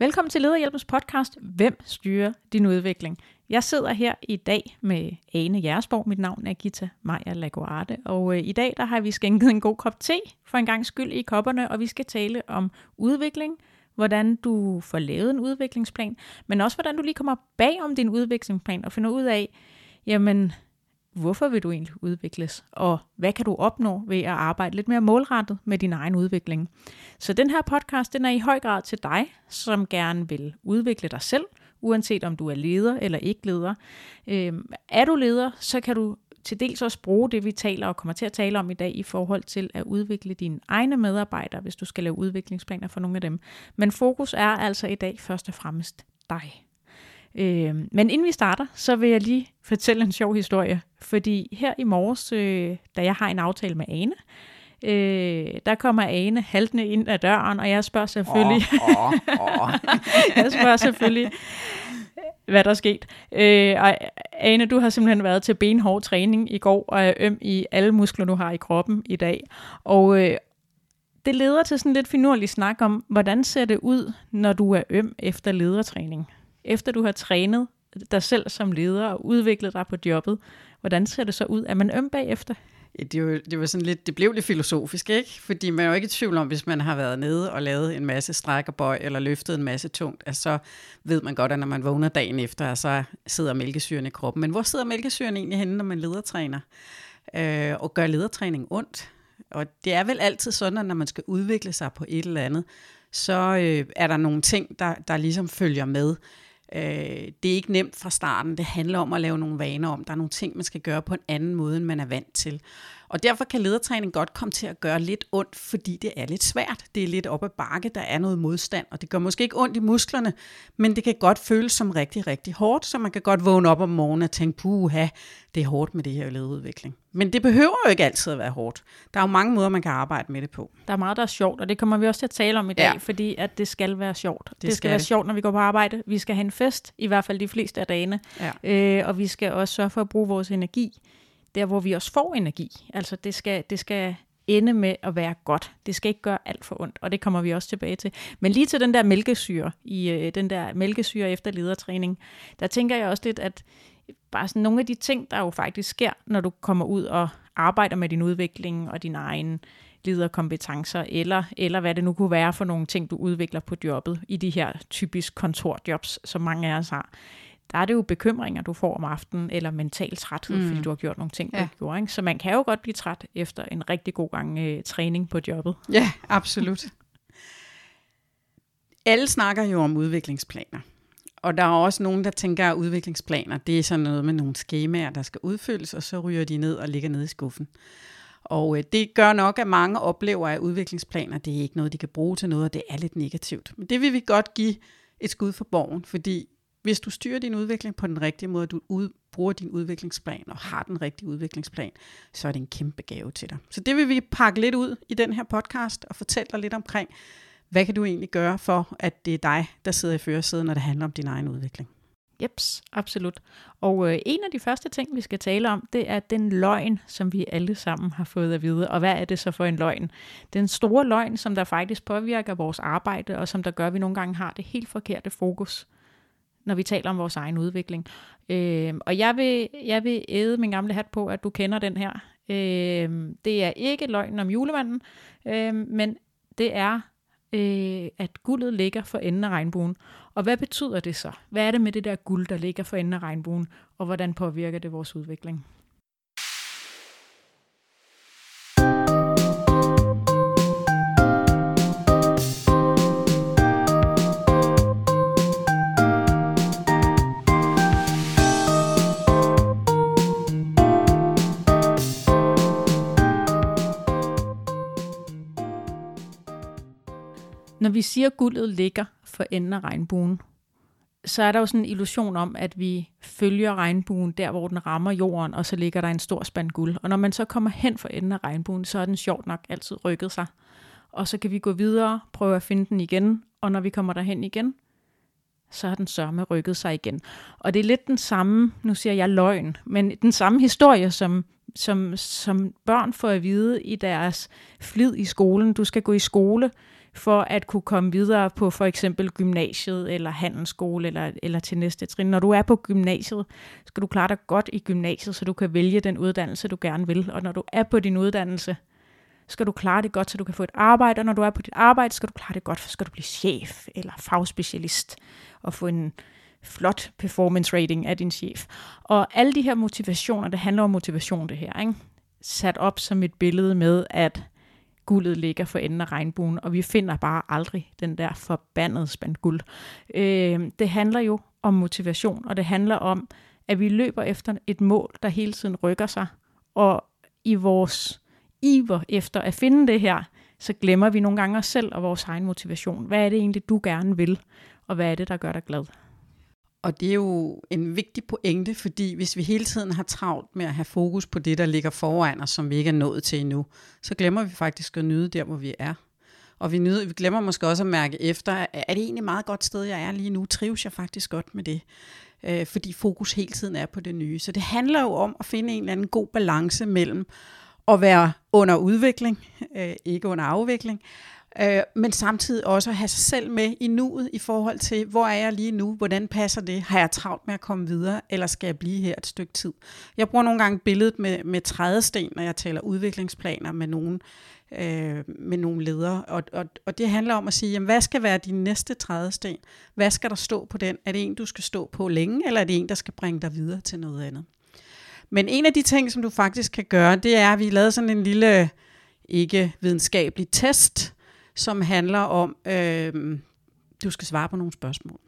Velkommen til Lederhjælpens podcast, Hvem styrer din udvikling? Jeg sidder her i dag med Ane Jersborg. Mit navn er Gita Maja Laguarte, og øh, i dag der har vi skænket en god kop te for en gang skyld i kopperne, og vi skal tale om udvikling, hvordan du får lavet en udviklingsplan, men også hvordan du lige kommer bag om din udviklingsplan og finder ud af, jamen, hvorfor vil du egentlig udvikles, og hvad kan du opnå ved at arbejde lidt mere målrettet med din egen udvikling. Så den her podcast, den er i høj grad til dig, som gerne vil udvikle dig selv, uanset om du er leder eller ikke leder. Øhm, er du leder, så kan du til dels også bruge det, vi taler og kommer til at tale om i dag, i forhold til at udvikle dine egne medarbejdere, hvis du skal lave udviklingsplaner for nogle af dem. Men fokus er altså i dag først og fremmest dig. Øh, men inden vi starter, så vil jeg lige fortælle en sjov historie. Fordi her i morges, øh, da jeg har en aftale med Ane, øh, der kommer Ane haltende ind ad døren, og jeg spørger selvfølgelig... Oh, oh, oh. jeg spørger selvfølgelig, hvad der er sket. Øh, og Ane, du har simpelthen været til benhård træning i går, og er øm i alle muskler, du har i kroppen i dag. Og øh, det leder til sådan lidt finurlig snak om, hvordan ser det ud, når du er øm efter ledertræning? Efter du har trænet dig selv som leder og udviklet dig på jobbet, hvordan ser det så ud? Er man øm bagefter? Ja, det, var, det, var sådan lidt, det blev lidt filosofisk, ikke? Fordi man er jo ikke i tvivl om, hvis man har været nede og lavet en masse stræk og bøj, eller løftet en masse tungt, at så ved man godt, at når man vågner dagen efter, så sidder mælkesyren i kroppen. Men hvor sidder mælkesyren egentlig henne, når man ledertræner? Øh, og gør ledertræning ondt? Og det er vel altid sådan, at når man skal udvikle sig på et eller andet, så øh, er der nogle ting, der, der ligesom følger med. Øh, det er ikke nemt fra starten. Det handler om at lave nogle vaner om. Der er nogle ting, man skal gøre på en anden måde, end man er vant til. Og derfor kan ledertræning godt komme til at gøre lidt ondt, fordi det er lidt svært. Det er lidt op ad bakke, der er noget modstand, og det gør måske ikke ondt i musklerne, men det kan godt føles som rigtig, rigtig hårdt, så man kan godt vågne op om morgenen og tænke, puha, det er hårdt med det her lederudvikling. Men det behøver jo ikke altid at være hårdt. Der er jo mange måder, man kan arbejde med det på. Der er meget, der er sjovt, og det kommer vi også til at tale om i dag, ja. fordi at det skal være sjovt. Det, det skal, skal være det. sjovt, når vi går på arbejde. Vi skal have en fest, i hvert fald de fleste af dagene, ja. øh, og vi skal også sørge for at bruge vores energi der hvor vi også får energi. Altså det skal, det skal ende med at være godt. Det skal ikke gøre alt for ondt, og det kommer vi også tilbage til. Men lige til den der mælkesyre, i øh, den der mælkesyre efter ledertræning, der tænker jeg også lidt, at bare sådan nogle af de ting, der jo faktisk sker, når du kommer ud og arbejder med din udvikling og din egen lederkompetencer, eller, eller hvad det nu kunne være for nogle ting, du udvikler på jobbet i de her typisk kontorjobs, som mange af os har der er det jo bekymringer, du får om aftenen, eller mental træthed, mm. fordi du har gjort nogle ting, du ja. ikke gjorde. Ikke? Så man kan jo godt blive træt efter en rigtig god gang øh, træning på jobbet. Ja, absolut. Alle snakker jo om udviklingsplaner. Og der er også nogen, der tænker, at udviklingsplaner, det er sådan noget med nogle skemaer, der skal udfyldes, og så ryger de ned og ligger nede i skuffen. Og øh, det gør nok, at mange oplever, at udviklingsplaner, det er ikke noget, de kan bruge til noget, og det er lidt negativt. Men det vil vi godt give et skud for borgen, fordi hvis du styrer din udvikling på den rigtige måde, du ud, bruger din udviklingsplan og har den rigtige udviklingsplan, så er det en kæmpe gave til dig. Så det vil vi pakke lidt ud i den her podcast og fortælle dig lidt omkring, hvad kan du egentlig gøre for, at det er dig, der sidder i førersiden, når det handler om din egen udvikling. Jeps, absolut. Og øh, en af de første ting, vi skal tale om, det er den løgn, som vi alle sammen har fået at vide. Og hvad er det så for en løgn? Den store løgn, som der faktisk påvirker vores arbejde, og som der gør, at vi nogle gange har det helt forkerte fokus når vi taler om vores egen udvikling. Øh, og jeg vil, jeg vil æde min gamle hat på, at du kender den her. Øh, det er ikke løgnen om julemanden, øh, men det er, øh, at guldet ligger for enden af regnbuen. Og hvad betyder det så? Hvad er det med det der guld, der ligger for enden af regnbuen, og hvordan påvirker det vores udvikling? Når vi siger, at guldet ligger for enden af regnbuen, så er der jo sådan en illusion om, at vi følger regnbuen der, hvor den rammer jorden, og så ligger der en stor spand guld. Og når man så kommer hen for enden af regnbuen, så er den sjovt nok altid rykket sig. Og så kan vi gå videre, prøve at finde den igen, og når vi kommer derhen igen, så har den sørme rykket sig igen. Og det er lidt den samme, nu siger jeg løgn, men den samme historie, som, som, som børn får at vide i deres flid i skolen. Du skal gå i skole, for at kunne komme videre på for eksempel gymnasiet eller handelsskole eller, eller til næste trin. Når du er på gymnasiet, skal du klare dig godt i gymnasiet, så du kan vælge den uddannelse, du gerne vil. Og når du er på din uddannelse, skal du klare det godt, så du kan få et arbejde, og når du er på dit arbejde, skal du klare det godt, så skal du blive chef eller fagspecialist og få en flot performance rating af din chef. Og alle de her motivationer, det handler om motivation det her, ikke? sat op som et billede med, at guldet ligger for enden af regnbuen, og vi finder bare aldrig den der forbandede spand guld. Øh, det handler jo om motivation, og det handler om, at vi løber efter et mål, der hele tiden rykker sig, og i vores iver efter at finde det her, så glemmer vi nogle gange os selv og vores egen motivation. Hvad er det egentlig, du gerne vil, og hvad er det, der gør dig glad? Og det er jo en vigtig pointe, fordi hvis vi hele tiden har travlt med at have fokus på det, der ligger foran os, som vi ikke er nået til endnu, så glemmer vi faktisk at nyde der, hvor vi er. Og vi, nyder, vi glemmer måske også at mærke efter, er det egentlig meget godt sted, jeg er lige nu? Trives jeg faktisk godt med det? Øh, fordi fokus hele tiden er på det nye. Så det handler jo om at finde en eller anden god balance mellem at være under udvikling, øh, ikke under afvikling, øh, men samtidig også at have sig selv med i nuet i forhold til, hvor er jeg lige nu, hvordan passer det, har jeg travlt med at komme videre, eller skal jeg blive her et stykke tid. Jeg bruger nogle gange billedet med, med trædesten, når jeg taler udviklingsplaner med nogen, øh, med nogle ledere, og, og, og det handler om at sige, jamen, hvad skal være din næste trædesten? Hvad skal der stå på den? Er det en, du skal stå på længe, eller er det en, der skal bringe dig videre til noget andet? Men en af de ting, som du faktisk kan gøre, det er, at vi lavede sådan en lille ikke videnskabelig test, som handler om, øh, du skal svare på nogle spørgsmål.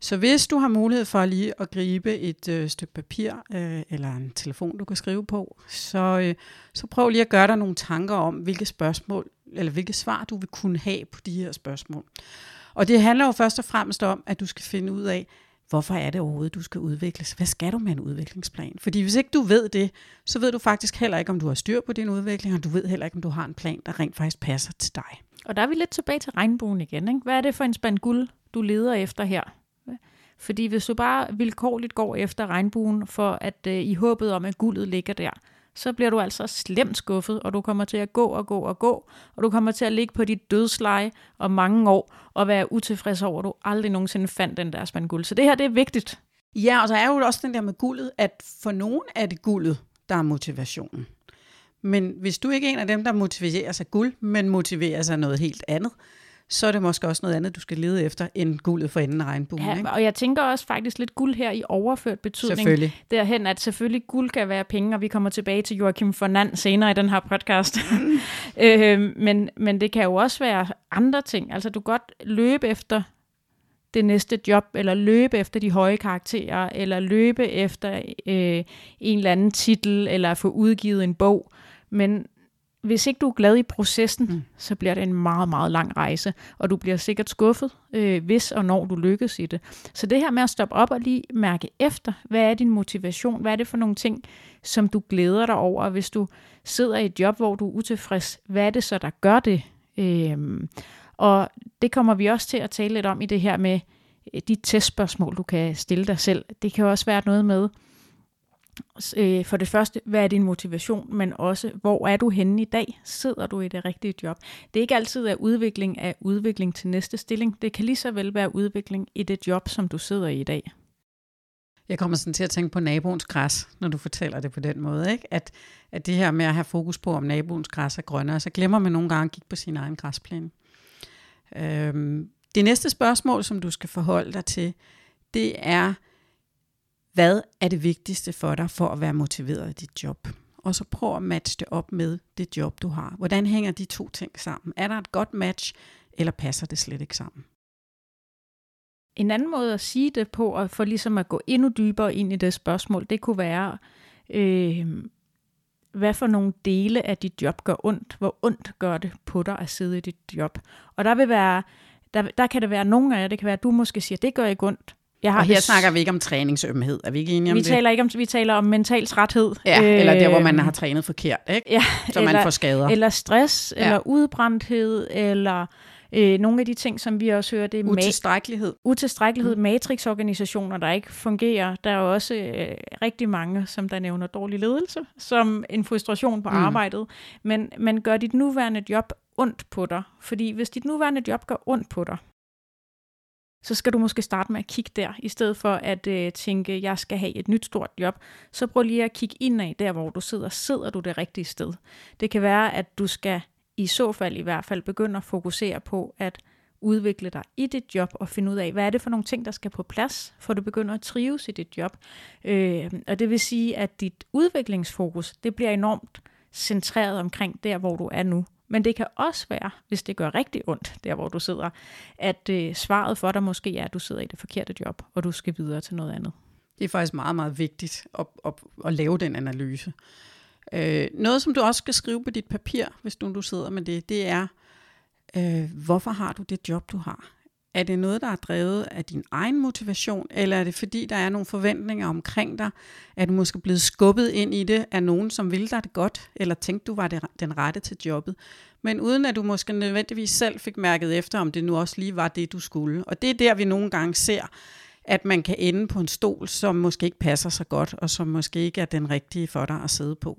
Så hvis du har mulighed for lige at gribe et øh, stykke papir øh, eller en telefon, du kan skrive på, så, øh, så prøv lige at gøre dig nogle tanker om, hvilke spørgsmål eller hvilke svar du vil kunne have på de her spørgsmål. Og det handler jo først og fremmest om, at du skal finde ud af, hvorfor er det overhovedet, du skal udvikles? Hvad skal du med en udviklingsplan? Fordi hvis ikke du ved det, så ved du faktisk heller ikke, om du har styr på din udvikling, og du ved heller ikke, om du har en plan, der rent faktisk passer til dig. Og der er vi lidt tilbage til regnbuen igen. Ikke? Hvad er det for en spand guld, du leder efter her? Fordi hvis du bare vilkårligt går efter regnbuen, for at øh, i håbet om, at guldet ligger der, så bliver du altså slemt skuffet, og du kommer til at gå og gå og gå, og du kommer til at ligge på dit dødsleje om mange år, og være utilfreds over, at du aldrig nogensinde fandt den der spand guld. Så det her, det er vigtigt. Ja, og så er jo også den der med guldet, at for nogen er det guldet, der er motivationen. Men hvis du ikke er en af dem, der motiverer sig guld, men motiverer sig noget helt andet, så er det måske også noget andet, du skal lede efter, end guldet for enden af regnbuen. Ja, ikke? og jeg tænker også faktisk lidt guld her i overført betydning. Selvfølgelig. Derhen, at selvfølgelig guld kan være penge, og vi kommer tilbage til Joachim Fernand senere i den her podcast. Mm. øh, men, men det kan jo også være andre ting. Altså du kan godt løbe efter det næste job, eller løbe efter de høje karakterer, eller løbe efter øh, en eller anden titel, eller få udgivet en bog. Men hvis ikke du er glad i processen, mm. så bliver det en meget, meget lang rejse, og du bliver sikkert skuffet, øh, hvis og når du lykkes i det. Så det her med at stoppe op og lige mærke efter, hvad er din motivation, hvad er det for nogle ting, som du glæder dig over, hvis du sidder i et job, hvor du er utilfreds, hvad er det så, der gør det? Øh, og det kommer vi også til at tale lidt om i det her med øh, de testspørgsmål, du kan stille dig selv. Det kan også være noget med, øh, for det første, hvad er din motivation, men også, hvor er du henne i dag? Sidder du i det rigtige job? Det er ikke altid at udvikling af udvikling til næste stilling. Det kan lige så vel være udvikling i det job, som du sidder i i dag. Jeg kommer sådan til at tænke på naboens græs, når du fortæller det på den måde. Ikke? At, at det her med at have fokus på, om naboens græs er grønnere, så glemmer man nogle gange at kigge på sin egen græsplæne. Øhm, det næste spørgsmål, som du skal forholde dig til, det er, hvad er det vigtigste for dig for at være motiveret i dit job? Og så prøv at matche det op med det job, du har. Hvordan hænger de to ting sammen? Er der et godt match, eller passer det slet ikke sammen? En anden måde at sige det på, og for ligesom at gå endnu dybere ind i det spørgsmål, det kunne være, øh, hvad for nogle dele af dit job gør ondt? Hvor ondt gør det på dig at sidde i dit job? Og der vil være, der, der kan det være nogle af jer, det kan være, at du måske siger, det gør ikke ondt, jeg har og her det... snakker vi ikke om træningsømhed. Er vi ikke enige om vi det? Taler ikke om, vi taler om mental træthed. Ja, øh, eller der, hvor man har trænet forkert, ikke? Ja, så eller, man får skader. Eller stress, ja. eller udbrændthed, eller øh, nogle af de ting, som vi også hører, det er utilstrækkelighed. Ma- utilstrækkelighed, mm. matrixorganisationer, der ikke fungerer. Der er også øh, rigtig mange, som der nævner dårlig ledelse, som en frustration på mm. arbejdet. Men, men gør dit nuværende job ondt på dig. Fordi hvis dit nuværende job gør ondt på dig, så skal du måske starte med at kigge der, i stedet for at øh, tænke, jeg skal have et nyt stort job. Så prøv lige at kigge indad der, hvor du sidder. Sidder du det rigtige sted? Det kan være, at du skal i så fald i hvert fald begynde at fokusere på at udvikle dig i dit job og finde ud af, hvad er det for nogle ting, der skal på plads, for du begynder at trives i dit job. Øh, og det vil sige, at dit udviklingsfokus, det bliver enormt centreret omkring der, hvor du er nu. Men det kan også være, hvis det gør rigtig ondt, der hvor du sidder, at øh, svaret for dig måske er, at du sidder i det forkerte job, og du skal videre til noget andet. Det er faktisk meget, meget vigtigt at, at, at lave den analyse. Øh, noget, som du også skal skrive på dit papir, hvis du, du sidder med det, det er, øh, hvorfor har du det job, du har? Er det noget, der er drevet af din egen motivation, eller er det fordi, der er nogle forventninger omkring dig? Er du måske blevet skubbet ind i det af nogen, som ville dig det godt, eller tænkte, du var det, den rette til jobbet? Men uden at du måske nødvendigvis selv fik mærket efter, om det nu også lige var det, du skulle. Og det er der, vi nogle gange ser, at man kan ende på en stol, som måske ikke passer så godt, og som måske ikke er den rigtige for dig at sidde på.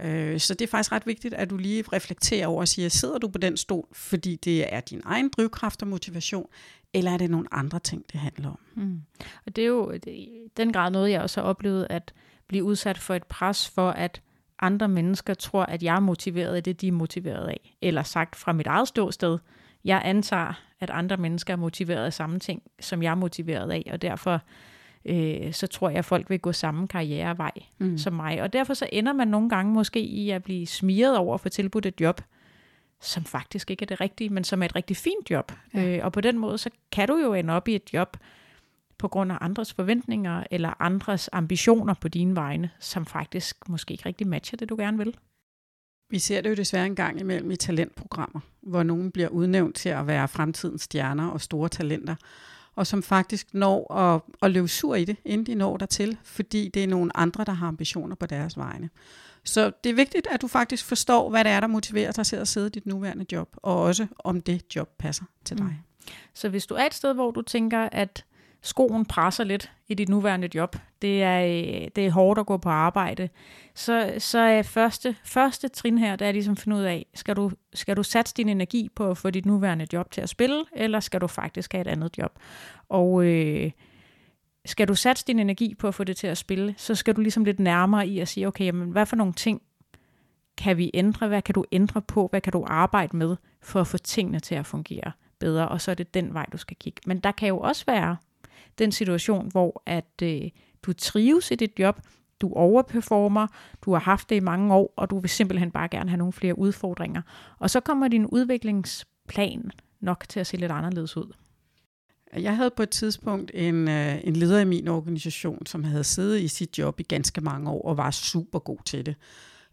Øh, så det er faktisk ret vigtigt, at du lige reflekterer over og siger, sidder du på den stol, fordi det er din egen drivkraft og motivation, eller er det nogle andre ting, det handler om? Mm. Og det er jo i den grad noget, jeg også har oplevet, at blive udsat for et pres for, at andre mennesker tror, at jeg er motiveret af det, de er motiveret af. Eller sagt fra mit eget ståsted, jeg antager, at andre mennesker er motiveret af samme ting, som jeg er motiveret af, og derfor øh, så tror jeg, at folk vil gå samme karrierevej mm. som mig. Og derfor så ender man nogle gange måske i at blive smiret over for tilbudt et job, som faktisk ikke er det rigtige, men som er et rigtig fint job. Ja. Øh, og på den måde, så kan du jo ende op i et job på grund af andres forventninger eller andres ambitioner på dine vegne, som faktisk måske ikke rigtig matcher det, du gerne vil. Vi ser det jo desværre en gang imellem i talentprogrammer, hvor nogen bliver udnævnt til at være fremtidens stjerner og store talenter, og som faktisk når at, at løbe sur i det, inden de når dertil, fordi det er nogle andre, der har ambitioner på deres vegne. Så det er vigtigt, at du faktisk forstår, hvad det er, der motiverer dig til at sidde i dit nuværende job, og også om det job passer til dig. Mm. Så hvis du er et sted, hvor du tænker, at skoen presser lidt i dit nuværende job, det er, øh, det er hårdt at gå på arbejde, så, så er første, første trin her, det er ligesom at finde ud af, skal du, skal du satse din energi på at få dit nuværende job til at spille, eller skal du faktisk have et andet job? Og øh, skal du satse din energi på at få det til at spille, så skal du ligesom lidt nærmere i at sige, okay, jamen, hvad for nogle ting kan vi ændre? Hvad kan du ændre på? Hvad kan du arbejde med for at få tingene til at fungere bedre? Og så er det den vej, du skal kigge. Men der kan jo også være den situation, hvor at øh, du trives i dit job, du overperformer, du har haft det i mange år, og du vil simpelthen bare gerne have nogle flere udfordringer. Og så kommer din udviklingsplan nok til at se lidt anderledes ud. Jeg havde på et tidspunkt en, øh, en leder i min organisation, som havde siddet i sit job i ganske mange år og var super god til det.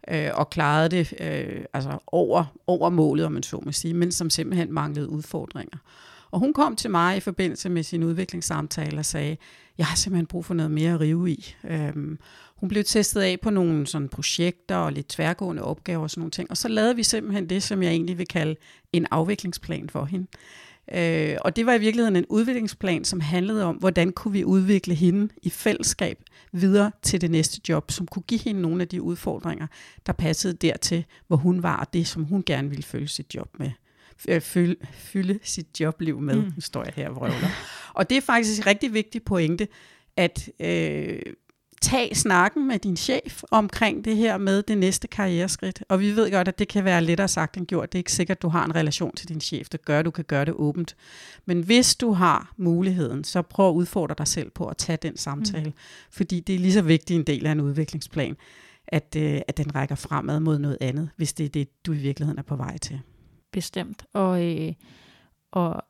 Øh, og klarede det øh, altså over, over målet, om man så må sige, men som simpelthen manglede udfordringer. Og hun kom til mig i forbindelse med sin udviklingssamtale og sagde, jeg har simpelthen brug for noget mere at rive i. Øhm, hun blev testet af på nogle sådan projekter og lidt tværgående opgaver og sådan nogle ting. Og så lavede vi simpelthen det, som jeg egentlig vil kalde en afviklingsplan for hende. Øh, og det var i virkeligheden en udviklingsplan, som handlede om, hvordan kunne vi udvikle hende i fællesskab videre til det næste job, som kunne give hende nogle af de udfordringer, der passede dertil, hvor hun var, og det, som hun gerne ville følge sit job med fylde, fylde sit jobliv med. Mm. Nu står jeg her og vrøvler. og det er faktisk en rigtig vigtig pointe, at øh, tag snakken med din chef omkring det her med det næste karriereskridt. Og vi ved godt, at det kan være lettere sagt end gjort. Det er ikke sikkert, at du har en relation til din chef, der gør, at du kan gøre det åbent. Men hvis du har muligheden, så prøv at udfordre dig selv på at tage den samtale. Mm. Fordi det er lige så vigtig en del af en udviklingsplan, at, øh, at den rækker fremad mod noget andet, hvis det er det, du i virkeligheden er på vej til bestemt. Og, øh, og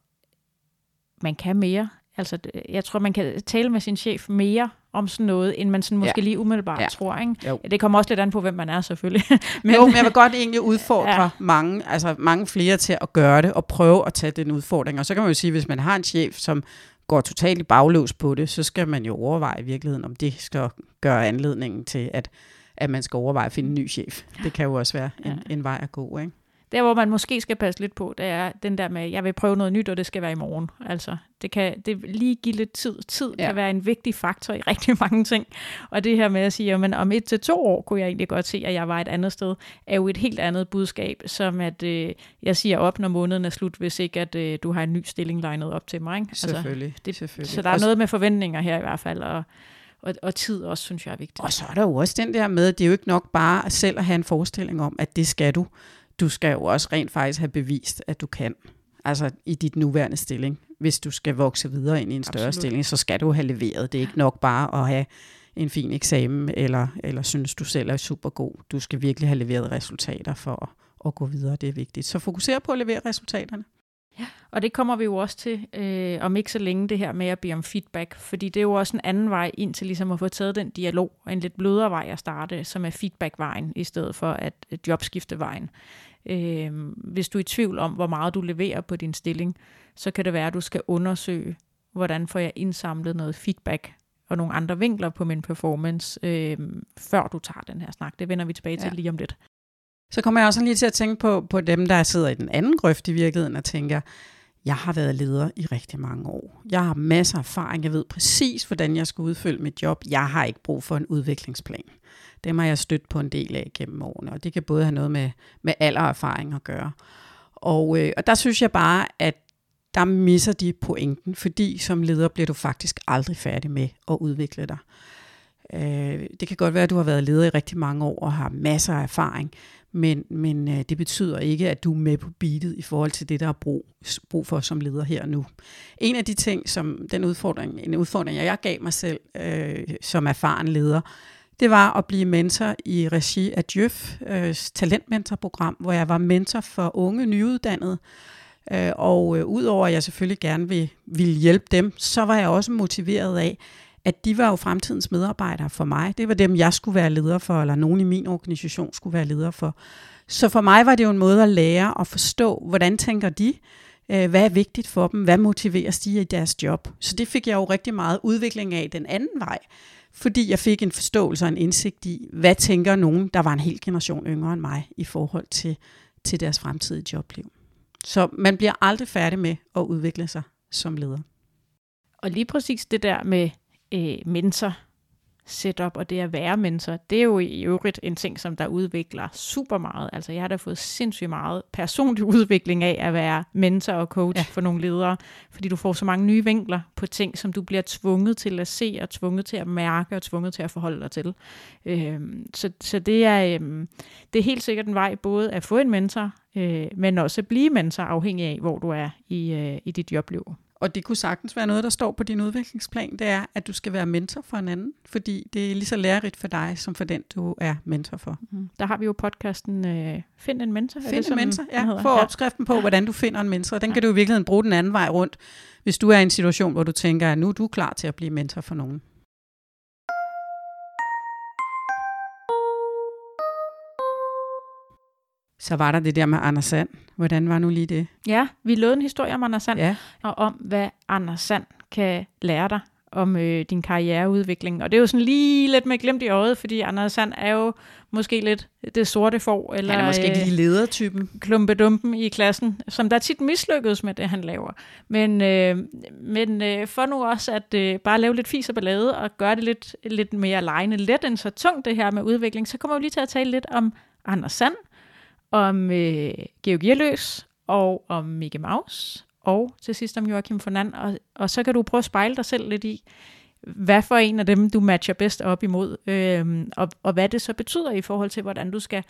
man kan mere. Altså, jeg tror, man kan tale med sin chef mere om sådan noget, end man sådan måske ja. lige umiddelbart ja. tror. Ikke? Jo. Det kommer også lidt an på, hvem man er selvfølgelig. men, jo, men jeg vil godt egentlig udfordre ja. mange, altså mange flere til at gøre det, og prøve at tage den udfordring. Og så kan man jo sige, hvis man har en chef, som går totalt bagløs på det, så skal man jo overveje i virkeligheden, om det skal gøre anledningen til, at, at man skal overveje at finde en ny chef. Det kan jo også være en, ja. en vej at gå, ikke? Der, hvor man måske skal passe lidt på, det er den der med, jeg vil prøve noget nyt, og det skal være i morgen. Altså, det kan det lige give lidt tid. Tid ja. kan være en vigtig faktor i rigtig mange ting. Og det her med at sige, at om et til to år kunne jeg egentlig godt se, at jeg var et andet sted, er jo et helt andet budskab, som at øh, jeg siger op, når måneden er slut, hvis ikke at øh, du har en ny stilling legnet op til mig. Ikke? Altså, selvfølgelig, det, selvfølgelig. Så der er noget med forventninger her i hvert fald, og og, og tid også, synes jeg er vigtigt. Og så er der jo også den der med, at det er jo ikke nok bare selv at have en forestilling om, at det skal du. Du skal jo også rent faktisk have bevist, at du kan. Altså i dit nuværende stilling. Hvis du skal vokse videre ind i en større Absolut. stilling, så skal du have leveret. Det er ikke nok bare at have en fin eksamen, eller, eller synes du selv er super god. Du skal virkelig have leveret resultater for at, at gå videre. Det er vigtigt. Så fokuser på at levere resultaterne. Ja, og det kommer vi jo også til øh, om ikke så længe, det her med at bede om feedback, fordi det er jo også en anden vej ind til ligesom at få taget den dialog, og en lidt blødere vej at starte, som er feedbackvejen, i stedet for at jobskiftevejen. Øh, hvis du er i tvivl om, hvor meget du leverer på din stilling, så kan det være, at du skal undersøge, hvordan får jeg indsamlet noget feedback og nogle andre vinkler på min performance, øh, før du tager den her snak. Det vender vi tilbage til ja. lige om lidt. Så kommer jeg også lige til at tænke på, på dem, der sidder i den anden grøft i virkeligheden og tænker, jeg har været leder i rigtig mange år. Jeg har masser af erfaring. Jeg ved præcis, hvordan jeg skal udfylde mit job. Jeg har ikke brug for en udviklingsplan. Dem har jeg stødt på en del af gennem årene, og det kan både have noget med, med alder og erfaring at gøre. Og, øh, og der synes jeg bare, at der misser de pointen, fordi som leder bliver du faktisk aldrig færdig med at udvikle dig. Øh, det kan godt være, at du har været leder i rigtig mange år og har masser af erfaring, men, men øh, det betyder ikke, at du er med på beatet i forhold til det, der er brug, brug for som leder her og nu. En af de ting, som den udfordring, en udfordring, jeg gav mig selv øh, som erfaren leder, det var at blive mentor i regi af Djøf, øh, talentmentorprogram, hvor jeg var mentor for unge nyuddannede. Øh, og øh, udover at jeg selvfølgelig gerne vil, ville hjælpe dem, så var jeg også motiveret af, at de var jo fremtidens medarbejdere for mig. Det var dem, jeg skulle være leder for, eller nogen i min organisation skulle være leder for. Så for mig var det jo en måde at lære og forstå, hvordan tænker de, øh, hvad er vigtigt for dem, hvad motiverer de i deres job. Så det fik jeg jo rigtig meget udvikling af den anden vej, fordi jeg fik en forståelse og en indsigt i, hvad tænker nogen, der var en hel generation yngre end mig, i forhold til, til deres fremtidige jobliv. Så man bliver aldrig færdig med at udvikle sig som leder. Og lige præcis det der med øh, mentor setup og det at være mentor, det er jo i øvrigt en ting, som der udvikler super meget. Altså jeg har da fået sindssygt meget personlig udvikling af at være mentor og coach ja. for nogle ledere, fordi du får så mange nye vinkler på ting, som du bliver tvunget til at se og tvunget til at mærke og tvunget til at forholde dig til. Øhm, så, så det er, øhm, det er helt sikkert en vej både at få en mentor, øh, men også at blive mentor afhængig af, hvor du er i, øh, i dit jobliv og det kunne sagtens være noget, der står på din udviklingsplan, det er, at du skal være mentor for en anden, fordi det er lige så lærerigt for dig, som for den, du er mentor for. Mm. Der har vi jo podcasten øh, Find en mentor. Find en mentor, ja. Få opskriften på, hvordan du finder en mentor. Den ja. kan du i virkeligheden bruge den anden vej rundt, hvis du er i en situation, hvor du tænker, at nu er du klar til at blive mentor for nogen. Så var der det der med Anders Sand. Hvordan var nu lige det? Ja, vi lavede en historie om Anders Sand, ja. og om hvad Anders Sand kan lære dig om øh, din karriereudvikling. Og det er jo sådan lige lidt med glemt i øjet, fordi Anders Sand er jo måske lidt det sorte får, eller han er måske ikke lige ledertypen. Klumpedumpen i klassen, som der tit mislykkedes med det, han laver. Men, øh, men øh, for nu også at øh, bare lave lidt fis og ballade, og gøre det lidt, lidt mere lejende let end så tungt det her med udvikling, så kommer vi lige til at tale lidt om Anders Sand, om øh, Georg Gierløs og om Mickey Mouse, og til sidst om Joachim Fernand, og, og så kan du prøve at spejle dig selv lidt i, hvad for en af dem, du matcher bedst op imod, øh, og, og hvad det så betyder i forhold til, hvordan du skal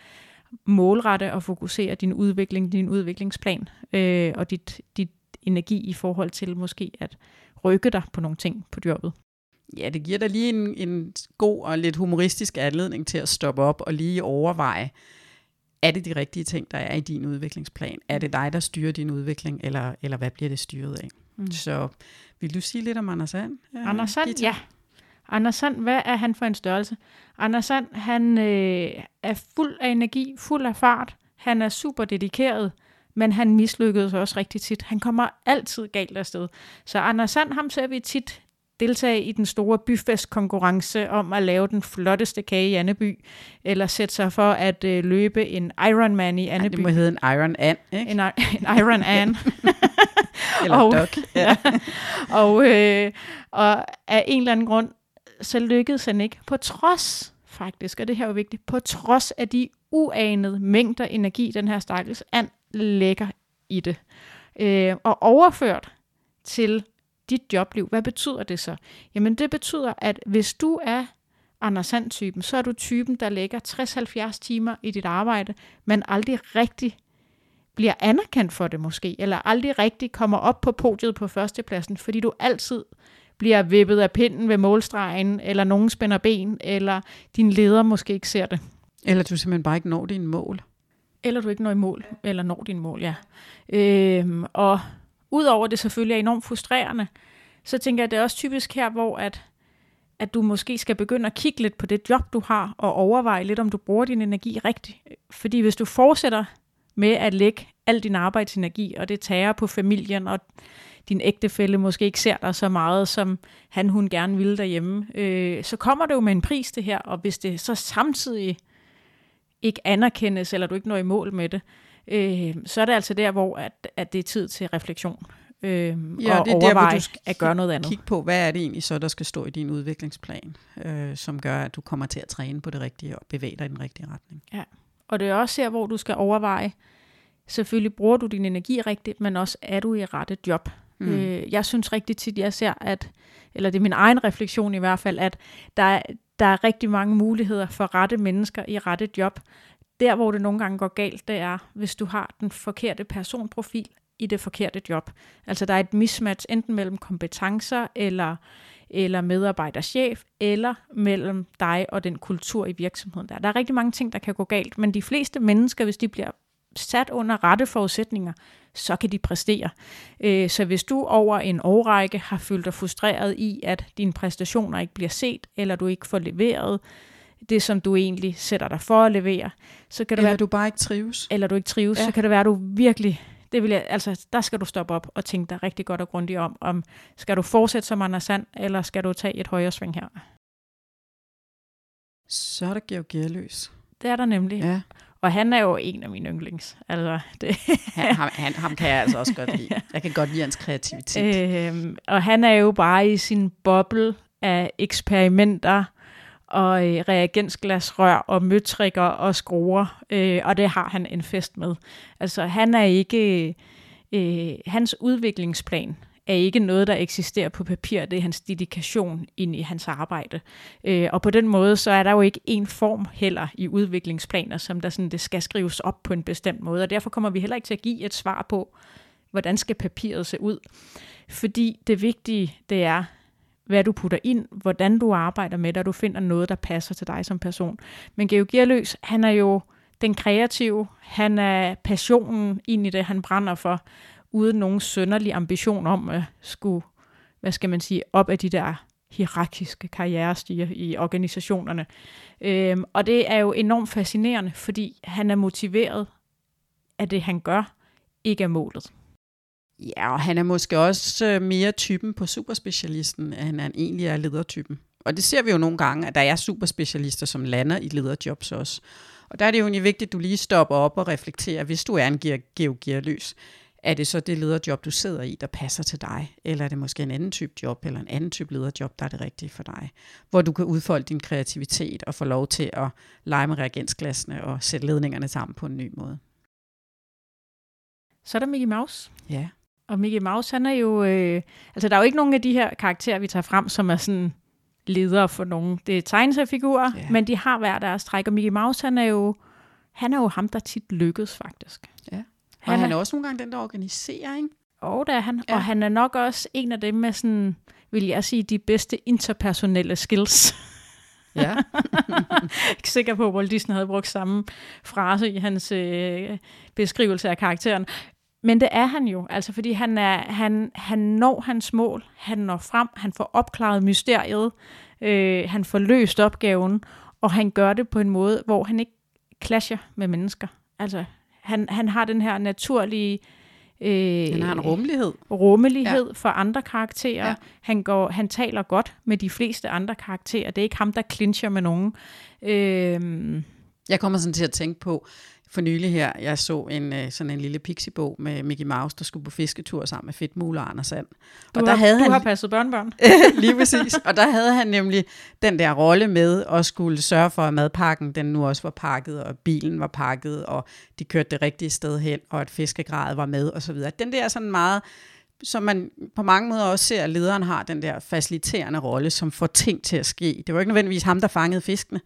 målrette og fokusere din udvikling, din udviklingsplan, øh, og dit, dit energi i forhold til måske at rykke dig på nogle ting på jobbet. Ja, det giver dig lige en, en god og lidt humoristisk anledning til at stoppe op og lige overveje, er det de rigtige ting, der er i din udviklingsplan? Er det dig, der styrer din udvikling, eller, eller hvad bliver det styret af? Mm. Så vil du sige lidt om Anders Sand? Ja, Anders Sand, ja. Anders Sand, hvad er han for en størrelse? Anders Sand, han øh, er fuld af energi, fuld af fart. Han er super dedikeret, men han mislykkedes også rigtig tit. Han kommer altid galt afsted. Så Anders Sand, ham ser vi tit deltage i den store byfestkonkurrence om at lave den flotteste kage i Anneby, eller sætte sig for at øh, løbe en Ironman i Anneby. Ja, det må hedde en Iron An, ikke? En, en Iron An. eller og, Doc. Ja. og, øh, og af en eller anden grund, så lykkedes han ikke, på trods faktisk, og det her er jo vigtigt, på trods af de uanede mængder energi, den her stakkels and lægger i det. Øh, og overført til dit jobliv, hvad betyder det så? Jamen det betyder, at hvis du er Anders Sand-typen, så er du typen, der lægger 60-70 timer i dit arbejde, men aldrig rigtig bliver anerkendt for det måske, eller aldrig rigtig kommer op på podiet på førstepladsen, fordi du altid bliver vippet af pinden ved målstregen, eller nogen spænder ben, eller din leder måske ikke ser det. Eller du simpelthen bare ikke når dine mål. Eller du ikke når i mål, eller når dine mål, ja. Øhm, og udover det selvfølgelig er enormt frustrerende, så tænker jeg, at det er også typisk her, hvor at, at du måske skal begynde at kigge lidt på det job, du har, og overveje lidt, om du bruger din energi rigtigt. Fordi hvis du fortsætter med at lægge al din arbejdsenergi, og det tager på familien, og din ægtefælle måske ikke ser dig så meget, som han hun gerne ville derhjemme, øh, så kommer det jo med en pris det her, og hvis det så samtidig ikke anerkendes, eller du ikke når i mål med det, øh, så er det altså der, hvor at, at det er tid til refleksion. Øh, ja, og det er der, hvor du skal at gøre noget andet. Kigge på, hvad er det egentlig så, der skal stå i din udviklingsplan, øh, som gør, at du kommer til at træne på det rigtige og bevæge dig i den rigtige retning. Ja, og det er også her, hvor du skal overveje, selvfølgelig bruger du din energi rigtigt, men også er du i rette job. Mm. Øh, jeg synes rigtig tit, jeg ser, at, eller det er min egen refleksion i hvert fald, at der, der er rigtig mange muligheder for rette mennesker i rette job. Der, hvor det nogle gange går galt, det er, hvis du har den forkerte personprofil i det forkerte job. Altså der er et mismatch enten mellem kompetencer eller, eller medarbejderchef, eller mellem dig og den kultur i virksomheden. Der. der er rigtig mange ting, der kan gå galt, men de fleste mennesker, hvis de bliver sat under rette forudsætninger, så kan de præstere. Øh, så hvis du over en årrække har følt dig frustreret i, at dine præstationer ikke bliver set, eller du ikke får leveret det, som du egentlig sætter dig for at levere, så kan det eller være, du bare ikke trives. Eller du ikke trives, ja. så kan det være, at du virkelig det vil jeg, altså, der skal du stoppe op og tænke dig rigtig godt og grundigt om, om skal du fortsætte som Anders Sand, eller skal du tage et højere sving her? Så er der Georg Gerløs. Det er der nemlig. Ja. Og han er jo en af mine yndlings. Altså, det. han, han, ham kan jeg altså også godt lide. Jeg kan godt lide hans kreativitet. Øhm, og han er jo bare i sin boble af eksperimenter og øh, reagensglasrør og møtrikker og skruer, øh, og det har han en fest med. Altså han er ikke, øh, hans udviklingsplan er ikke noget, der eksisterer på papir, det er hans dedikation ind i hans arbejde. Øh, og på den måde, så er der jo ikke en form heller i udviklingsplaner, som der sådan, det skal skrives op på en bestemt måde, og derfor kommer vi heller ikke til at give et svar på, hvordan skal papiret se ud. Fordi det vigtige, det er, hvad du putter ind, hvordan du arbejder med det, og du finder noget, der passer til dig som person. Men Georg Gerløs, han er jo den kreative, han er passionen ind i det, han brænder for, uden nogen sønderlig ambition om at skulle, hvad skal man sige, op af de der hierarkiske karrierestiger i organisationerne. Øhm, og det er jo enormt fascinerende, fordi han er motiveret af det, han gør, ikke af målet. Ja, og han er måske også øh, mere typen på superspecialisten, end han egentlig er ledertypen. Og det ser vi jo nogle gange, at der er superspecialister, som lander i lederjobs også. Og der er det jo egentlig vigtigt, at du lige stopper op og reflekterer, hvis du er en geogearløs, er det så det lederjob, du sidder i, der passer til dig? Eller er det måske en anden type job, eller en anden type lederjob, der er det rigtige for dig? Hvor du kan udfolde din kreativitet og få lov til at lege med reagensglassene og sætte ledningerne sammen på en ny måde. Så er der Mickey Mouse. Ja. Og Mickey Mouse, han er jo... Øh, altså, der er jo ikke nogen af de her karakterer, vi tager frem, som er sådan ledere for nogen. Det er tegneseriefigurer, ja. men de har hver deres træk. Og Mickey Mouse, han er jo, han er jo ham, der tit lykkes, faktisk. Ja. Og han, han er, er også nogle gange den, der organiserer, ikke? Og det er han. Ja. Og han er nok også en af dem med sådan, vil jeg sige, de bedste interpersonelle skills. Ja. er ikke sikker på, at Walt Disney havde brugt samme frase i hans øh, beskrivelse af karakteren. Men det er han jo, altså fordi han, er, han, han når hans mål, han når frem, han får opklaret mysteriet, øh, han får løst opgaven, og han gør det på en måde, hvor han ikke clasher med mennesker. Altså, han, han har den her naturlige Øh, Han har en rummelighed. rummelighed ja. for andre karakterer. Ja. Han, går, han taler godt med de fleste andre karakterer. Det er ikke ham, der clincher med nogen. Øh, Jeg kommer sådan til at tænke på, for nylig her, jeg så en øh, sådan en lille pixibog med Mickey Mouse, der skulle på fisketur sammen med Fedtmule og Anders Sand. du Og har, der havde du han har passet børnebørn. lige præcis. Og der havde han nemlig den der rolle med at skulle sørge for, at madpakken den nu også var pakket, og bilen var pakket, og de kørte det rigtige sted hen, og at fiskegradet var med, og så videre. Den der sådan meget, som man på mange måder også ser, at lederen har den der faciliterende rolle, som får ting til at ske. Det var ikke nødvendigvis ham, der fangede fiskene,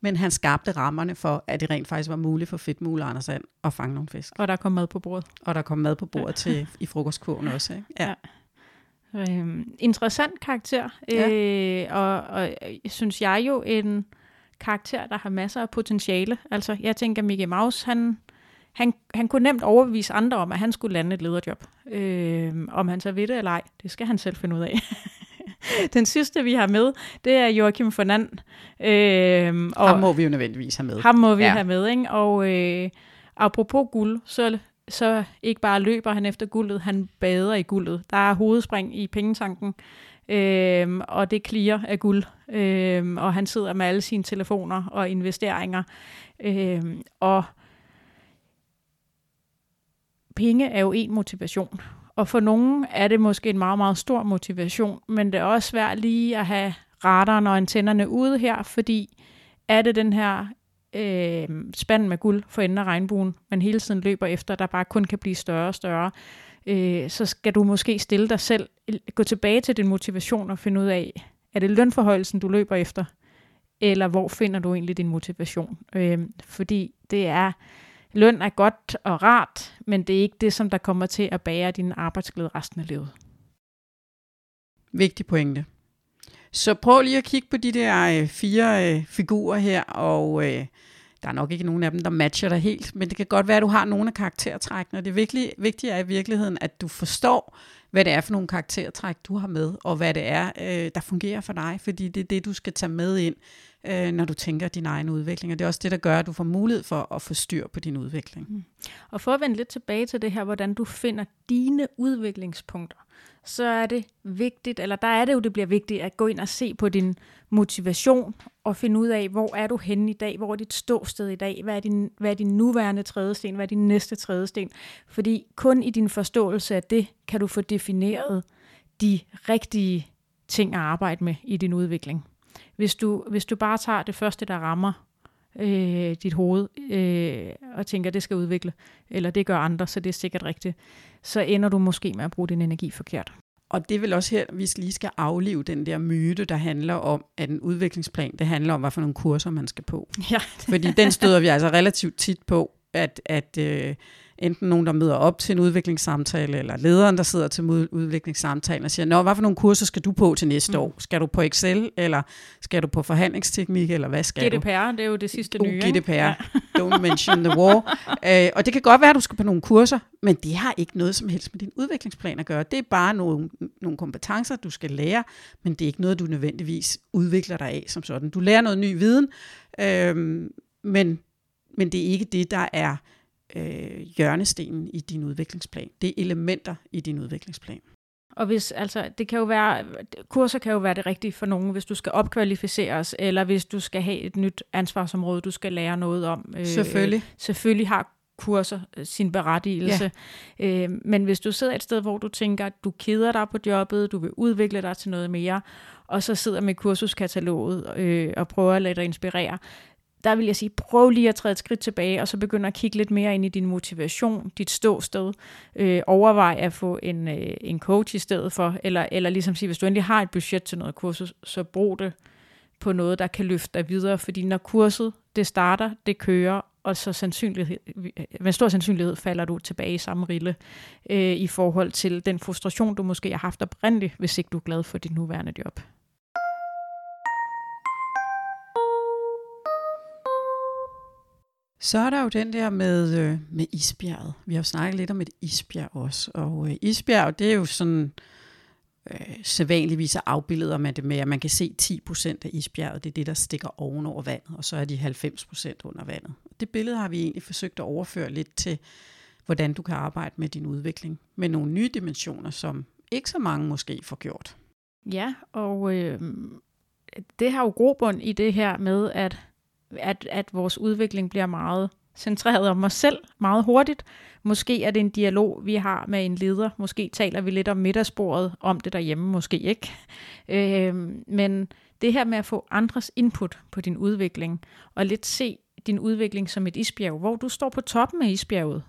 men han skabte rammerne for, at det rent faktisk var muligt for Fedtmule og Anders Sand at fange nogle fisk. Og der kom mad på bordet. Og der kom mad på bordet til, i frokostkurven også. Ikke? Ja. Ja. Øhm, interessant karakter, Ja. øh, og, og synes jeg jo en karakter, der har masser af potentiale. Altså, jeg tænker, Mickey Mouse, han, han, han kunne nemt overbevise andre om, at han skulle lande et lederjob. Øh, om han så ved det eller ej, det skal han selv finde ud af. Den sidste, vi har med, det er Joachim Fernand. Øh, og Ham må vi jo nødvendigvis have med. ham må vi Ja. have med, ikke? Og øh, apropos guld, så, så ikke bare løber han efter guldet, han bader i guldet. Der er hovedspring i pengetanken, øh, og det klirer af guld. Øh, og han sidder med alle sine telefoner og investeringer. Øh, og penge er jo en motivation. Og for nogen er det måske en meget, meget stor motivation, men det er også svært lige at have radaren og antennerne ude her, fordi er det den her øh, spand med guld for enden af regnbuen, man hele tiden løber efter, der bare kun kan blive større og større, øh, så skal du måske stille dig selv, gå tilbage til din motivation og finde ud af, er det lønforhøjelsen, du løber efter, eller hvor finder du egentlig din motivation? Øh, fordi det er, løn er godt og rart, men det er ikke det, som der kommer til at bære din arbejdsglæde resten af livet. Vigtig pointe. Så prøv lige at kigge på de der øh, fire øh, figurer her, og øh, der er nok ikke nogen af dem, der matcher dig helt, men det kan godt være, at du har nogle af karaktertrækkene. Det vigtige, vigtige er i virkeligheden, at du forstår, hvad det er for nogle karaktertræk, du har med, og hvad det er, øh, der fungerer for dig, fordi det er det, du skal tage med ind, øh, når du tænker din egen udvikling. Og det er også det, der gør, at du får mulighed for at få styr på din udvikling. Mm. Og for at vende lidt tilbage til det her, hvordan du finder dine udviklingspunkter, så er det vigtigt, eller der er det jo, det bliver vigtigt at gå ind og se på din motivation og finde ud af, hvor er du henne i dag, hvor er dit ståsted i dag, hvad er din, hvad er din nuværende trædesten, hvad er din næste trædesten. Fordi kun i din forståelse af det, kan du få defineret de rigtige ting at arbejde med i din udvikling. Hvis du, hvis du bare tager det første, der rammer øh, dit hoved, øh, og tænker, det skal udvikle, eller det gør andre, så det er sikkert rigtigt, så ender du måske med at bruge din energi forkert. Og det er vel også her, vi lige skal aflive den der myte, der handler om, at en udviklingsplan, det handler om, hvad for nogle kurser man skal på. Ja, Fordi den støder vi altså relativt tit på, at, at øh, enten nogen, der møder op til en udviklingssamtale, eller lederen, der sidder til udviklingssamtalen og siger, Nå, hvad for nogle kurser skal du på til næste mm. år? Skal du på Excel, eller skal du på forhandlingsteknik, eller hvad skal du? GDPR, det er jo det sidste Uh, nye. ikke? GDPR. Ja. Don't mention the war. Uh, og det kan godt være, at du skal på nogle kurser, men det har ikke noget som helst med din udviklingsplan at gøre. Det er bare nogle, nogle kompetencer, du skal lære, men det er ikke noget, du nødvendigvis udvikler dig af som sådan. Du lærer noget ny viden, øh, men, men det er ikke det, der er øh, hjørnestenen i din udviklingsplan. Det er elementer i din udviklingsplan. Og hvis, altså, det kan jo være, kurser kan jo være det rigtige for nogen, hvis du skal opkvalificeres, eller hvis du skal have et nyt ansvarsområde, du skal lære noget om. Øh, Selvfølgelig. selvfølgelig har kurser øh, sin berettigelse. Ja. Øh, men hvis du sidder et sted, hvor du tænker, at du keder dig på jobbet, du vil udvikle dig til noget mere, og så sidder med kursuskataloget øh, og prøver at lade dig inspirere, der vil jeg sige, prøv lige at træde et skridt tilbage, og så begynde at kigge lidt mere ind i din motivation, dit ståsted. Øh, overvej at få en, øh, en coach i stedet for, eller, eller ligesom sige, hvis du endelig har et budget til noget kursus, så brug det på noget, der kan løfte dig videre, fordi når kurset, det starter, det kører, og så sandsynlighed, med stor sandsynlighed falder du tilbage i samme rille øh, i forhold til den frustration, du måske har haft oprindeligt, hvis ikke du er glad for dit nuværende job. Så er der jo den der med, øh, med isbjerget. Vi har jo snakket lidt om et isbjerg også. Og øh, isbjerg, det er jo sådan, øh, sædvanligvis er afbilleder med det med, at man kan se 10% af isbjerget. Det er det, der stikker ovenover vandet, og så er de 90% under vandet. Det billede har vi egentlig forsøgt at overføre lidt til hvordan du kan arbejde med din udvikling med nogle nye dimensioner, som ikke så mange måske får gjort. Ja, og øh, det har jo grobund i det her med, at, at, at vores udvikling bliver meget centreret om os selv meget hurtigt. Måske er det en dialog, vi har med en leder. Måske taler vi lidt om middagsbordet om det derhjemme, måske ikke. Øh, men det her med at få andres input på din udvikling, og lidt se din udvikling som et isbjerg, hvor du står på toppen af isbjerget.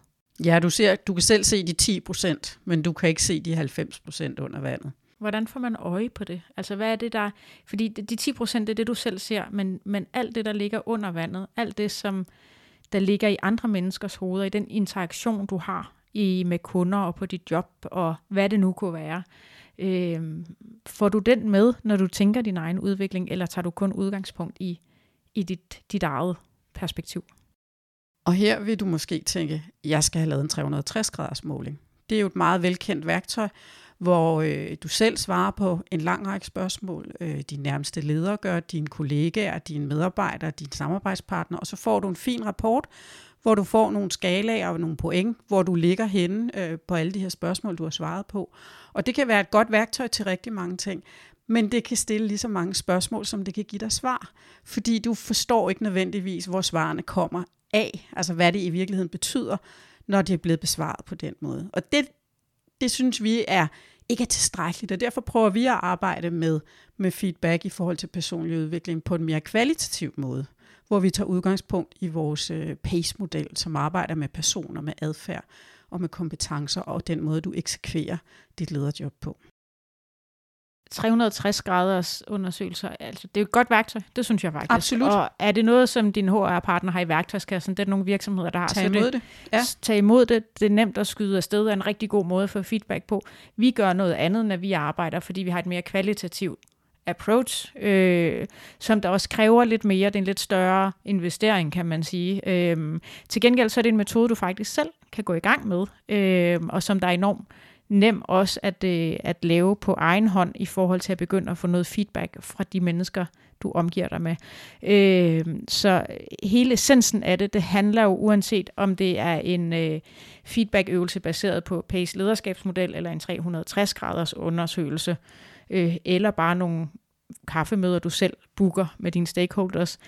Ja, du, ser, du kan selv se de 10 procent, men du kan ikke se de 90 procent under vandet. Hvordan får man øje på det? Altså, hvad er det der... Fordi de 10 procent er det, du selv ser, men, men alt det, der ligger under vandet, alt det, som der ligger i andre menneskers hoveder, i den interaktion, du har i med kunder og på dit job, og hvad det nu kunne være. Øh, får du den med, når du tænker din egen udvikling, eller tager du kun udgangspunkt i, i dit, dit eget perspektiv? Og her vil du måske tænke, jeg skal have lavet en 360 graders måling. Det er jo et meget velkendt værktøj, hvor øh, du selv svarer på en lang række spørgsmål. Øh, din nærmeste leder gør, dine kollegaer, dine medarbejdere, dine samarbejdspartnere, og så får du en fin rapport, hvor du får nogle skalaer og nogle point, hvor du ligger henne øh, på alle de her spørgsmål, du har svaret på. Og det kan være et godt værktøj til rigtig mange ting, men det kan stille lige så mange spørgsmål, som det kan give dig svar. Fordi du forstår ikke nødvendigvis, hvor svarene kommer af, altså hvad det i virkeligheden betyder, når det er blevet besvaret på den måde. Og det, det synes vi er ikke er tilstrækkeligt, og derfor prøver vi at arbejde med, med feedback i forhold til personlig udvikling på en mere kvalitativ måde, hvor vi tager udgangspunkt i vores øh, PACE-model, som arbejder med personer, med adfærd og med kompetencer, og den måde, du eksekverer dit lederjob på. 360 graders undersøgelser, altså det er et godt værktøj, det synes jeg faktisk. Absolut. Og er det noget, som din HR-partner har i værktøjskassen? Det er nogle virksomheder, der har. Tag imod det, det. Ja. Tag imod det. Det er nemt at skyde afsted, er en rigtig god måde at få feedback på. Vi gør noget andet, når vi arbejder, fordi vi har et mere kvalitativt approach, øh, som der også kræver lidt mere. Det er en lidt større investering, kan man sige. Øh, til gengæld så er det en metode, du faktisk selv kan gå i gang med, øh, og som der er enormt nem også at, øh, at lave på egen hånd i forhold til at begynde at få noget feedback fra de mennesker, du omgiver dig med. Øh, så hele essensen af det, det handler jo uanset om det er en øh, feedbackøvelse baseret på PACE lederskabsmodel eller en 360 graders undersøgelse, øh, eller bare nogle kaffemøder, du selv booker med dine stakeholders.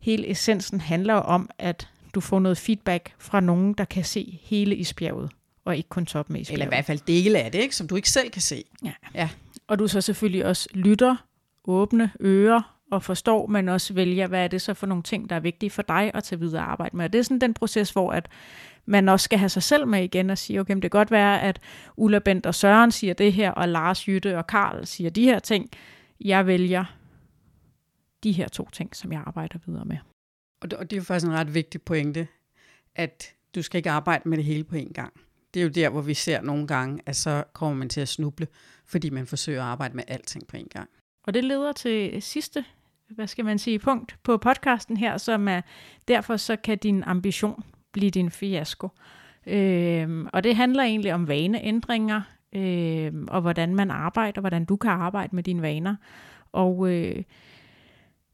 Hele essensen handler om, at du får noget feedback fra nogen, der kan se hele isbjerget og ikke kun toppen af isbjerget. Eller i hvert fald dele af det, ikke? som du ikke selv kan se. Ja. ja. Og du så selvfølgelig også lytter, åbne ører og forstår, men også vælger, hvad er det så for nogle ting, der er vigtige for dig at tage videre arbejde med. Og det er sådan den proces, hvor at man også skal have sig selv med igen og sige, okay, det kan godt være, at Ulla Bent og Søren siger det her, og Lars Jytte og Karl siger de her ting. Jeg vælger de her to ting, som jeg arbejder videre med. Og det, og det er jo faktisk en ret vigtig pointe, at du skal ikke arbejde med det hele på en gang det er jo der, hvor vi ser nogle gange, at så kommer man til at snuble, fordi man forsøger at arbejde med alting på en gang. Og det leder til sidste, hvad skal man sige, punkt på podcasten her, som er, derfor så kan din ambition blive din fiasko. Øh, og det handler egentlig om vaneændringer, øh, og hvordan man arbejder, hvordan du kan arbejde med dine vaner. Og øh,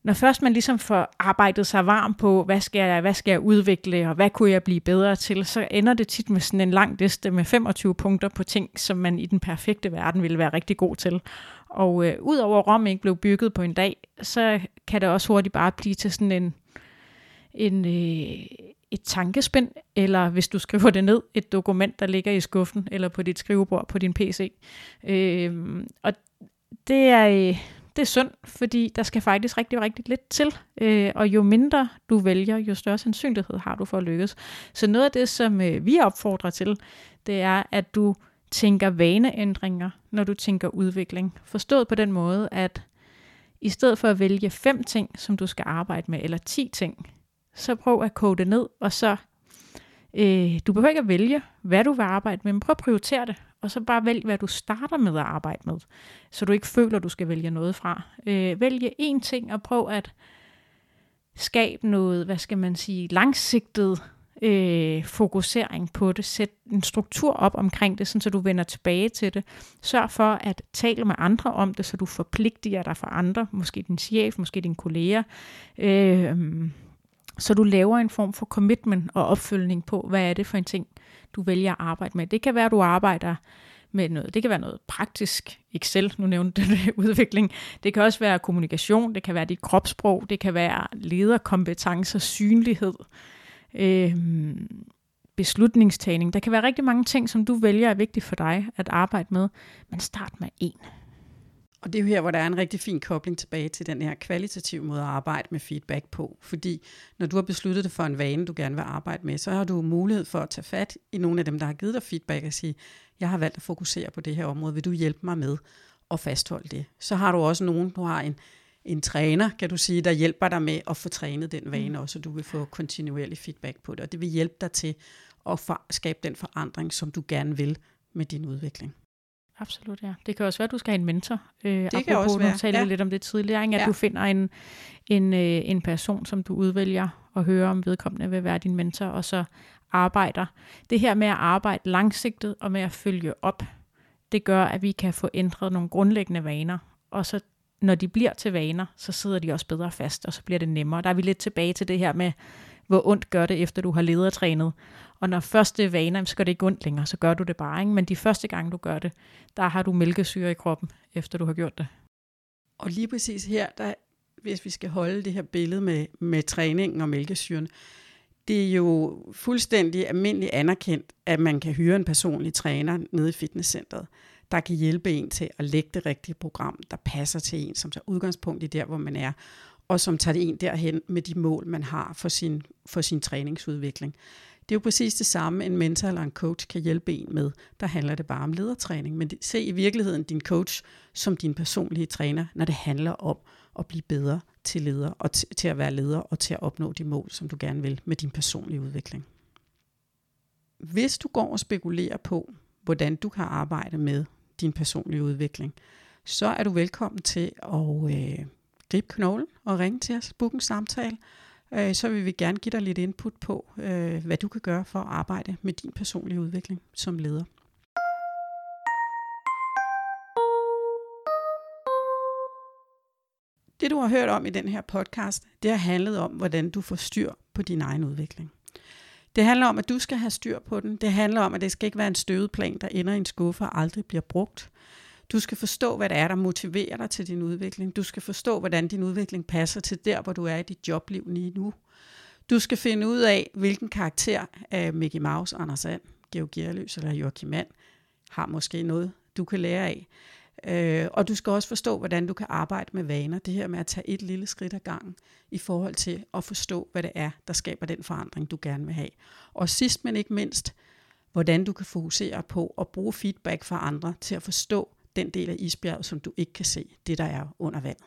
når først man ligesom får arbejdet sig varm på, hvad skal, jeg, hvad skal jeg udvikle, og hvad kunne jeg blive bedre til, så ender det tit med sådan en lang liste med 25 punkter på ting, som man i den perfekte verden ville være rigtig god til. Og øh, udover Rom ikke blev bygget på en dag, så kan det også hurtigt bare blive til sådan en, en øh, et tankespind, eller hvis du skriver det ned, et dokument, der ligger i skuffen, eller på dit skrivebord på din PC. Øh, og det er... Øh, det er synd, fordi der skal faktisk rigtig, rigtig lidt til. Øh, og jo mindre du vælger, jo større sandsynlighed har du for at lykkes. Så noget af det, som øh, vi opfordrer til, det er, at du tænker vaneændringer, når du tænker udvikling. Forstået på den måde, at i stedet for at vælge fem ting, som du skal arbejde med, eller ti ting, så prøv at kode det ned, og så Øh, du behøver ikke at vælge, hvad du vil arbejde med, men prøv at prioritere det, og så bare vælg, hvad du starter med at arbejde med, så du ikke føler, du skal vælge noget fra. Øh, vælge én ting og prøv at skabe noget, hvad skal man sige, langsigtet øh, fokusering på det. Sæt en struktur op omkring det, sådan, så du vender tilbage til det. Sørg for at tale med andre om det, så du forpligter dig for andre, måske din chef, måske dine kolleger. Øh, så du laver en form for commitment og opfølgning på, hvad er det for en ting, du vælger at arbejde med. Det kan være, at du arbejder med noget. Det kan være noget praktisk, Excel, nu nævnte du udvikling. Det kan også være kommunikation, det kan være dit kropssprog, det kan være lederkompetencer, synlighed, øh, beslutningstagning. Der kan være rigtig mange ting, som du vælger er vigtigt for dig at arbejde med, men start med en. Og det er jo her, hvor der er en rigtig fin kobling tilbage til den her kvalitative måde at arbejde med feedback på. Fordi når du har besluttet dig for en vane, du gerne vil arbejde med, så har du mulighed for at tage fat i nogle af dem, der har givet dig feedback og sige, jeg har valgt at fokusere på det her område, vil du hjælpe mig med at fastholde det? Så har du også nogen, du har en, en træner, kan du sige, der hjælper dig med at få trænet den vane også, så du vil få kontinuerlig feedback på det. Og det vil hjælpe dig til at for, skabe den forandring, som du gerne vil med din udvikling. Absolut, ja. Det kan også være, at du skal have en mentor. Øh, det kan også være. Du talte ja. lidt om det tidligere, ikke? at ja. du finder en, en, øh, en person, som du udvælger og hører om vedkommende vil være din mentor, og så arbejder. Det her med at arbejde langsigtet og med at følge op, det gør, at vi kan få ændret nogle grundlæggende vaner, og så når de bliver til vaner, så sidder de også bedre fast, og så bliver det nemmere. Der er vi lidt tilbage til det her med, hvor ondt gør det, efter du har ledertrænet. Og når første vaner, så gør det ikke ondt længere, så gør du det bare. Ikke? Men de første gange, du gør det, der har du mælkesyre i kroppen, efter du har gjort det. Og lige præcis her, der, hvis vi skal holde det her billede med, med træningen og mælkesyren, det er jo fuldstændig almindeligt anerkendt, at man kan hyre en personlig træner nede i fitnesscenteret, der kan hjælpe en til at lægge det rigtige program, der passer til en, som tager udgangspunkt i der, hvor man er, og som tager det en derhen med de mål, man har for sin, for sin træningsudvikling. Det er jo præcis det samme, en mentor eller en coach kan hjælpe en med. Der handler det bare om ledertræning. Men se i virkeligheden din coach som din personlige træner, når det handler om at blive bedre til leder og til at være leder og til at opnå de mål, som du gerne vil med din personlige udvikling. Hvis du går og spekulerer på, hvordan du kan arbejde med din personlige udvikling, så er du velkommen til at øh, gribe knoglen og ringe til os, book en samtale, øh, så vil vi gerne give dig lidt input på, øh, hvad du kan gøre for at arbejde med din personlige udvikling som leder. Det du har hørt om i den her podcast, det har handlet om, hvordan du får styr på din egen udvikling. Det handler om, at du skal have styr på den. Det handler om, at det skal ikke være en støvet plan, der ender i en skuffe og aldrig bliver brugt. Du skal forstå, hvad det er, der motiverer dig til din udvikling. Du skal forstå, hvordan din udvikling passer til der, hvor du er i dit jobliv lige nu. Du skal finde ud af, hvilken karakter af Mickey Mouse, Anders Sand, Georg Gerløs eller Joachim Mann har måske noget, du kan lære af. Øh, og du skal også forstå, hvordan du kan arbejde med vaner. Det her med at tage et lille skridt ad gangen i forhold til at forstå, hvad det er, der skaber den forandring, du gerne vil have. Og sidst men ikke mindst, hvordan du kan fokusere på at bruge feedback fra andre til at forstå den del af isbjerget, som du ikke kan se, det der er under vandet.